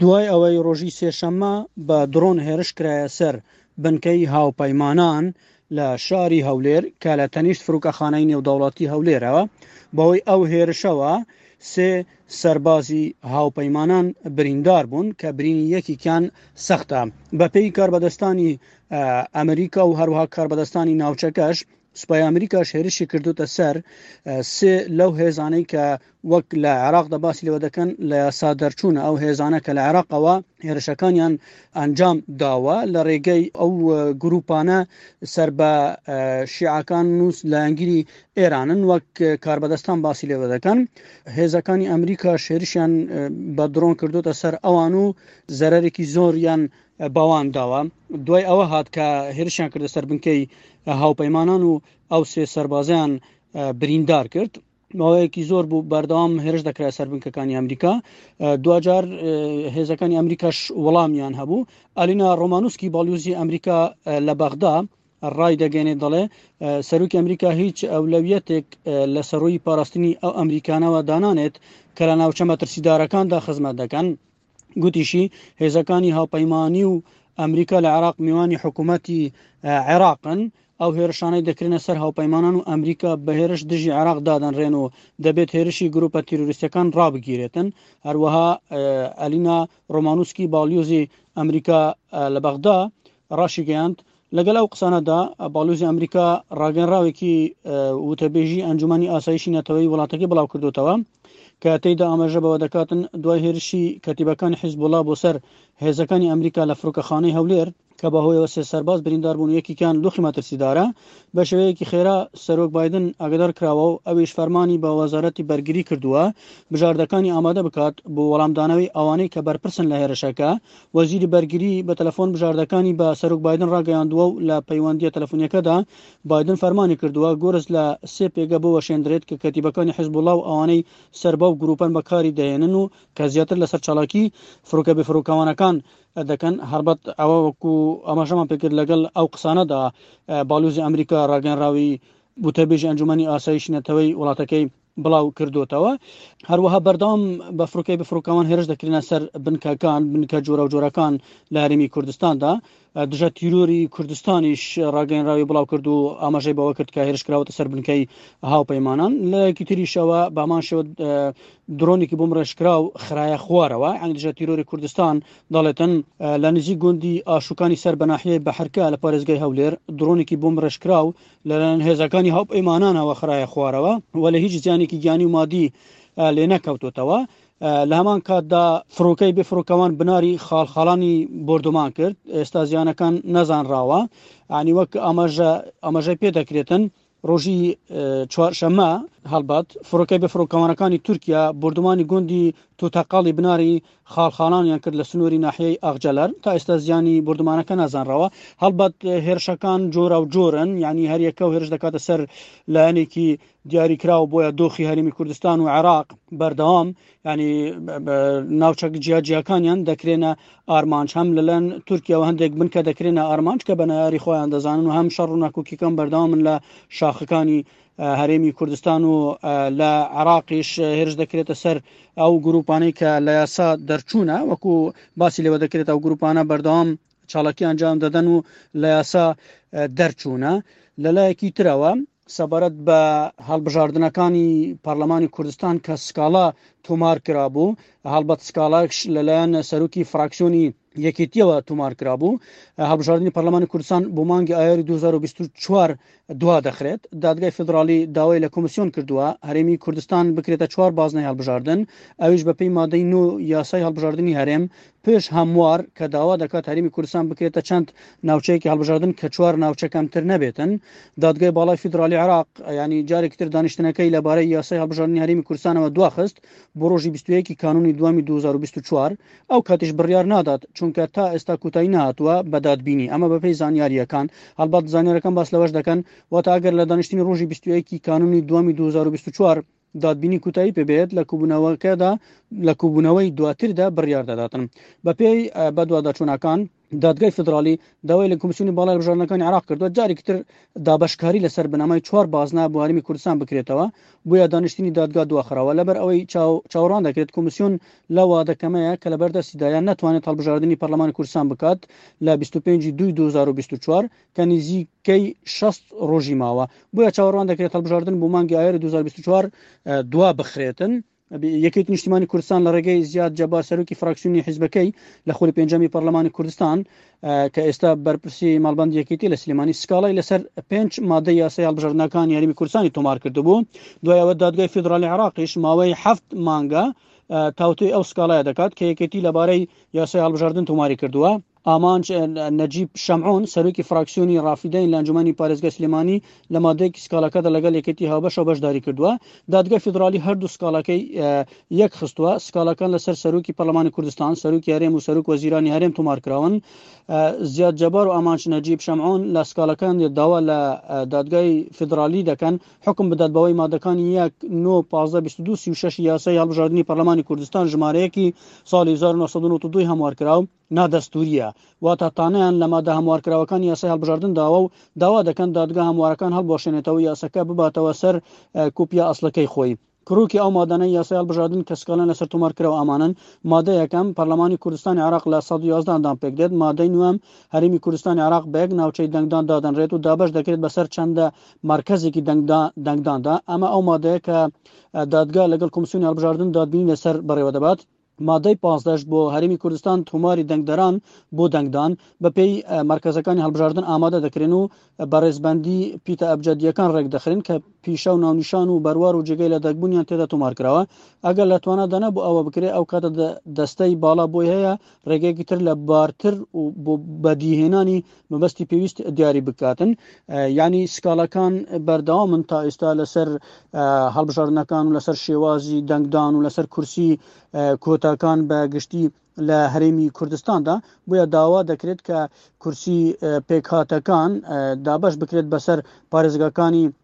دوای ئەوەی ڕۆژی سێشەممە بە دڕۆن هێرش کرایە سەر بنکەی هاوپەیمانان لە شاری هەولێر کە لە تەنیشت فرووکەخانەی نێودەوڵەتی هەولێرەوە، بەهۆی ئەو هێرشەوە سێ سەربازی هاوپەیمانان بریندار بوون کە برینی یەکێکیان سەختە. بەپێی کاربەدەستانی ئەمریکا و هەروها کاربەدەستانی ناوچەکەش سوپای ئەمریکاش هێرشی کردوتە سەر سێ لەو هێزانەی کە وەک لە عێراق دەباسی لەوە دەکەن لە یاسا دەرچوونە ئەو هێزانە کە لە عێراقەوە هێرشەکانیان ئەنجام داوە لە ڕێگەی ئەو گروپانە سەر بە شیعەکان نووس لایەنگیری ئێرانن وەک کاربەدەستان باسی لێوە دەکەن هێزەکانی ئەمریکا شێرشیان بە درۆن کردوتە سەر ئەوان و زەرێکی زۆریان باوان داوە، دوای ئەوە هات کە هێرشیان کردە سەر بنکەی هاوپەیمانان و ئەو سێ سەربازیان بریندار کرد. ماوەیەکی زۆر بوو بەردەوام هێرش دەکرای سەر بنکەکانی ئەمریکا دوجار هێزەکانی ئەمریکاش وەڵامیان هەبوو ئەلینا ڕۆمانوسکی باڵیوزی ئەمریکا لە بەغدا ڕای دەگەێنێت دەڵێ سەرۆکی ئەمریکا هیچ ئەولەویەتێک لە سەرۆی پاراستنی ئەو ئەمریکانەوە دانانێت کە لە ناوچە مەترسیدارەکاندا خزمەت دەکەن گوتیشی، هێزەکانی هاوپەیمانی و ئەمریکا لە عێراق میوانی حکومەتی عێراقن، ئەو هێرشانەی دەکرێنە سەر هاوپەیمانان و ئەمریکا بە هێرش دژی عێراق دادەنرێن و دەبێت هێرشی گروپە تیرۆریستیەکان ڕابگیرێتن. هەروەها ئەلینا ڕۆمانوسکی باڵیۆزی ئەمریکا لە بەغدا ڕاشیگەیاند، لەگەل ئەو قسانەدا باڵوێزی ئەمریکا ڕاگەنراوێکی وتەبێژی ئەنجومی ئاسایشی نەتەوەی وڵاتەکەی بڵاو کردوتەوە کە تێیدا ئاماژە بەوە دەکاتن دوای هێرشی کەتیبەکانی حیزبوڵا بۆ سەر هێزەکانی ئەمریکا لە فروکەخانەی هەولێر کە بەهۆیەوە سێ سەرباز بریندار بوون یەکیان لوخی مەترسیدارە بە شێوەیەکی خێرا سەرۆک بادن ئاگدار کراوە و ئەویش فەرمانی بە وەزارەتی بەرگری کردووە بژاردەکانی ئامادە بکات بۆ وەڵامدانەوەی ئەوانەی کە بەرپرسن لە هێرشەکە وەزیری بەرگری بە تەلەفۆن بژاردەکانی بە سەرۆک بایدن ڕاگەیاندووە و لە پەیوەندییە تەلەفۆنییەکەدا بایدن فەرمانی کردووە گورز لە سێ پێگە بوەشێندرێت کە کەتیبەکانی حزبوڵا و ئەوانەی سەر بەو گرووپەن بەکاری دەهێنن و کە زیاتر لەسەر چالاکی فڕۆکە بێفڕۆکەوانەکان دەکەن هەربەت ئەوە وەکو ئاماژەمان پێکرد لەگەڵ ئەو قسانەدا باڵوزی ئەمریکا ڕاگەنراوی وتەبێژی ئەنجومەنی ئاسایشی نەتەوەی وڵاتەکەی بڵاوکردۆتەوە، هەروەها بەردەوام بە فڕۆکەی بەفڕۆکەوان هێرش دەکرێنە سەر بنکەکان، بنکە جۆراوجۆرەکان لە هەرێمی کوردستاندا، دژە تیرۆری کوردستانیش ڕاگەیەنراوی بڵاوکرد و ئاماژەی بەوە کرد کە هێرشکراوەتە سەر بنکەی هاوپەیمانان لەکی تریشەوە بامان شێوە درۆنێکی بۆم ڕێشکرا و خراە خوارەوە ئەنگ دژە تیرۆری کوردستان دەڵێتن لە نزیک گوندی ئاشوکانی سەر بەناحیەی بەحرکە لە پارێزگای هەولێر درۆنێکی بۆم ڕێشکرا و لەلایەن هێزەکانی هاوپەیمانانەوە خرایە خوارەوە و لە هیچ زیانێکی گیانی و مادی لێ نەکەوتوتەوە. لە هەمان کاتدا فڕۆکەی بفرۆکەوان بناری خاڵخاڵانی بردومان کرد ئێستا زیانەکان نەزانراوە ئانی وەک ئاماژە ئاماژەی پێ دەکرێتن ڕۆژی چوارشەمە هەڵبەت فڕۆکەی بفرۆکەوانەکانی تورکیا بردومانی گوندی توتەقاڵی بناری خاڵخاڵانیان کرد لە سنووری ناحیەی ئاغجەلەر، تا ئێستا زیانی بۆردومانەکە نازانراوە، هەڵبەت هێرشەکان جۆراوجۆرن، یانی هەریەکەو هێرش دەکاتە سەر لایەنێکی دیاریکراو، بۆیە دۆخی هەرێمی کوردستان و عێراق بەردەوام یانی ناوچە جیاجیاکانیان دەکرێنە ئارمانج هەم لەلەن تورکیاەوە هەندێک بنکە دەکرێنە ئارمانج کە بەنەیاری خۆیان دەزانن و هەم شەڕ و ناکۆکیەکان بەردەوامن لە شاخەکانی هەرێمی کوردستان و لە عراقیش هێرش دەکرێتە سەر ئەو گروپانەی کە لە یاسا دەرچوونە وەکو باسی لێوە دەکرێت ئەو گروپانە بەردەوام چاڵکی ئەنجام دەدەن و لە یاسا دەرچوونە لەلایەکی ترەوە سەبارەت بە هەڵبژاردنەکانی پەرلەمانی کوردستان کە سکاڵا تۆمار کرا بوو هەڵبەت سکاڵاش لەلایەن سەرۆکی فراکسیۆنی یەکێتییەوە تۆمار کرابوو، هەڵبژاردنی پەرلەمانی کوردستان بۆ مانگی ئایاری 2024 دوا دەخرێت، دادگای فیدراڵی داوای لە کۆمسیۆن کردووە هەرێمی کوردستان بکرێتە چوار بازنەی هەڵبژاردن، ئەویش بەپێی مادەی نۆ یاسای هەڵبژاردنی هەرێم، پێش هەموار کە داوا دەکات هەرێمی کوردستان بکرێتە چەند ناوچەیەکی هەڵبژاردن کە چوار ناوچە کەمتر نەبێتن، دادگای باڵای فیدراڵی عێراق ینی جارێکی تر دانیشتنەکەی لەبارەی یاسای هەڵبژاردنی هەرێمی کوردستانەوە دواخست، بۆ ڕۆژی بیست و یەکی کانونی دوامی دوو هەزار و بیست و چوار، ئەو کاتیش بڕیار نادات، چونکە تا ئێستا کوتایی نەهاتووە بە دادبینی، ئەمە بەپێی زانیارییەکان، هەڵبەت زانیارەکان باس لەوەش دەکەن، واتە ئەگەر لە دانیشتنی ڕۆژی بیست و یەکی کانونی دوامی دوو هەزار و بیست و چوار دادبینی کوتایی پێبێت لە کوبونەوەکەدا لە کوبونەوەی دواتردا بڕیار دەداتن بەپێی بەدواداچوناکان. دادگای فیدراڵی داوای لە کۆمیسیۆنی باڵای هەڵبژاردنەکانی عێراق کردووە جارێکی تر دابەشکاری لەسەر بنەمای چوار بازنە بۆ هەرێمی کوردستان بکرێتەوە، بۆیە دانیشتنی دادگا دواخراوە، لەبەر ئەوەی چاوەڕوان دەکرێت کۆمیسیۆن لەو وادە کەمەیە کە لەبەردەستیدایە نەتوانێت هەڵبژاردنی پەرلەمانی کوردستان بکات لە بیست و پێنج ی دووی دوو هەزار و بیست و چوار کە نزیکەی شەست ڕۆژی ماوە، بۆیە چاوەڕوان دەکرێت هەڵبژاردن بۆ مانگی ئایاری دوو هەزار و بیست و چوار دوابخرێتن. یەکێتی نیشتمانی کوردستان لە ڕێگەی زیاد جەبار سەرۆکی فراکسیونی حیزبەکەی لە خولی پێنجەمی پەرلەمانی کوردستان کە ئێستا بەرپرسی مەڵبند یەکێتی لە سلێمانی سکاڵای لەسەر پێنج مادە یاسای هەڵبژاردنەکان یاریمی کوردستانی تۆمار کردبوو دوایەوە دادگای فیدرالی عراقیش ماوەی هەفت مانگە تاوتوی ئەو سکاڵایە دەکات کە یەکێتی لەبارەی یاسای هەڵبژاردن تۆماری کردووە ئامانج نەجیب شەمعۆن، سەرۆکی فراکسیۆنی ڕافیدەین لە ئەنجومەنی پارێزگای سلێمانی لە مادەیەکی سکاڵاکەدا لەگەڵ یەکێتی هاوبەشەوە بەشداری کردووە. دادگای فیدراڵی هەردوو سکاڵاکەی یەک خستووە. سکاڵاکان لەسەر سەرۆکی پەرلەمانی کوردستان، سەرۆکی هەرێم و سەرۆک وەزیرانی هەرێم تۆمارکراون. زیاد جەبار و ئامانج نەجیب شەمعۆن لە سکاڵاکان داوا لە دادگای فیدراڵی دەکەن حکم بدات بەوەی مادەکانی یەک، نۆ، پازدە، بیست و دوو، سی و شەش یاسای هەڵبژاردنی پەرلەمانی کوردستان ژمارەیەکی ساڵی هەزار و نۆ سەد و نەوەد و دوو هەموارکراو، نادەستوورییە، واتە تانەیان لە مادە هەموارکراوەکانی یاسای هەڵبژاردن داوە و داوا دەکەن دادگا هەموارەکان هەڵبوەشێنێتەوە و یاسەکە بباتەوە سەر کوپیا ئەسڵەکەی خۆی. کرۆکی ئەو مادانەی یاسای هەڵبژاردن کە سکاڵیان لەسەر تۆمارکراو ئامانەن، مادە یەکەم، پەرلەمانی کوردستانی عێراق لە سەد و یازدە ئەندام پێکدێت، مادەی نۆیەم، هەرێمی کوردستانی عێراق بە یەک ناوچەی دەنگدان دادەنرێت و دابەش دەکرێت بەسەر چەند مەرکەزێکی دەنگداندا، ئەمە ئەو مادەیە کە دادگا لەگەڵ کۆمسیۆنی هەڵبژاردن دادبینی لەسەر بەڕێوەدەبات. مادەی پازدە ش بۆ هەرێمی کوردستان تۆماری دەنگدەران بۆ دەنگدان بە پێی مەرکەزەکانی هەڵبژاردن ئامادە دەکرێن و بە ڕێزبەندی پیتە ئەبجەدییەکان ڕێک دەخرێن کە پیشە و ناونیشان و بەروار و جێگەی لە دەگبوونیان تێدا تۆمار کراوە ئەگەر لە توانا دەنا بۆ ئەوە بکرێ ئەو کاتە دەستەی باڵا بۆی هەیە ڕێگەیەکی تر لە بارتر و بۆ بەدیهێنانی مەبەستی پێویست دیاری بکاتن یعنی سکاڵەکان بەردەوامن تا ئێستا لەسەر هەڵبژاردنەکان و لەسەر شێوازی دەنگدان و لەسەر کورسی کۆتاکان بە گشتی لە هەرێمی کوردستاندا بۆیە داوا دەکرێت کە کورسی پێکهاتەکان دابش بکرێت بەسەر پارێزگاکانی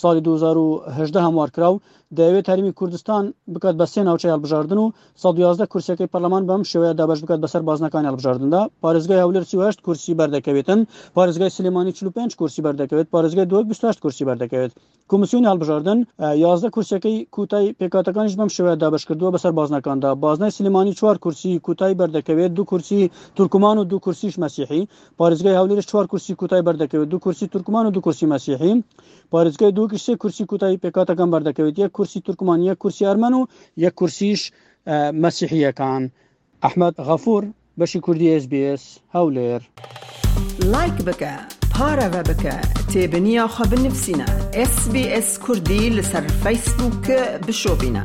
ساڵی دوو هەزار و هەژدە هەموارکرا و دەیەوێت هەرێمی کوردستان بکات بە سێ ناوچەی هەڵبژاردن و سەد و یازدە کورسیەکەی پەرلەمان بەم شێوەیە دابەش بکات بەسەر بازنەکانی هەڵبژاردندا، پارێزگای هەولێر سی و هەشت کورسی بەردەکەوێتن، پارێزگای سلێمانی چل و پێنج کورسی بەردەکەوێت، پارێزگای دهۆک بیست و هەشت کورسی بەردەکەوێت. کۆمیسیۆنی هەڵبژاردن یازدە کورسیەکەی کوتای پێکهاتەکانیش بەم شێوەیە دابەشکردووە بەسەر بازنەکاندا، بازنەی سلێمانی چوار کورسی کوتای بەردەکەوێت، دوو کورسی تورکمان و دوو کورسیش مەسیحی، پارێزگای هەولێرش چوار کورسی کوتای بەردەکەوێت دوو کورسی تورکمان و دوو کورسی مەسیحی پارێزگای دووکیش سێ کورسی کوتای پێکاتەکان بەردەکەوێت یەک کورسی تورکمان یەک کورسی ئەرمەن و یەک کورسیش مەسیحیەکان ئەحمد غەفور بەشی کوردی SسBS هەولێر لایک بکە پارەوە بکە تێبنییا خە بنفسینە SسBS کوردی لەسەر فیسبووک بشۆبینە.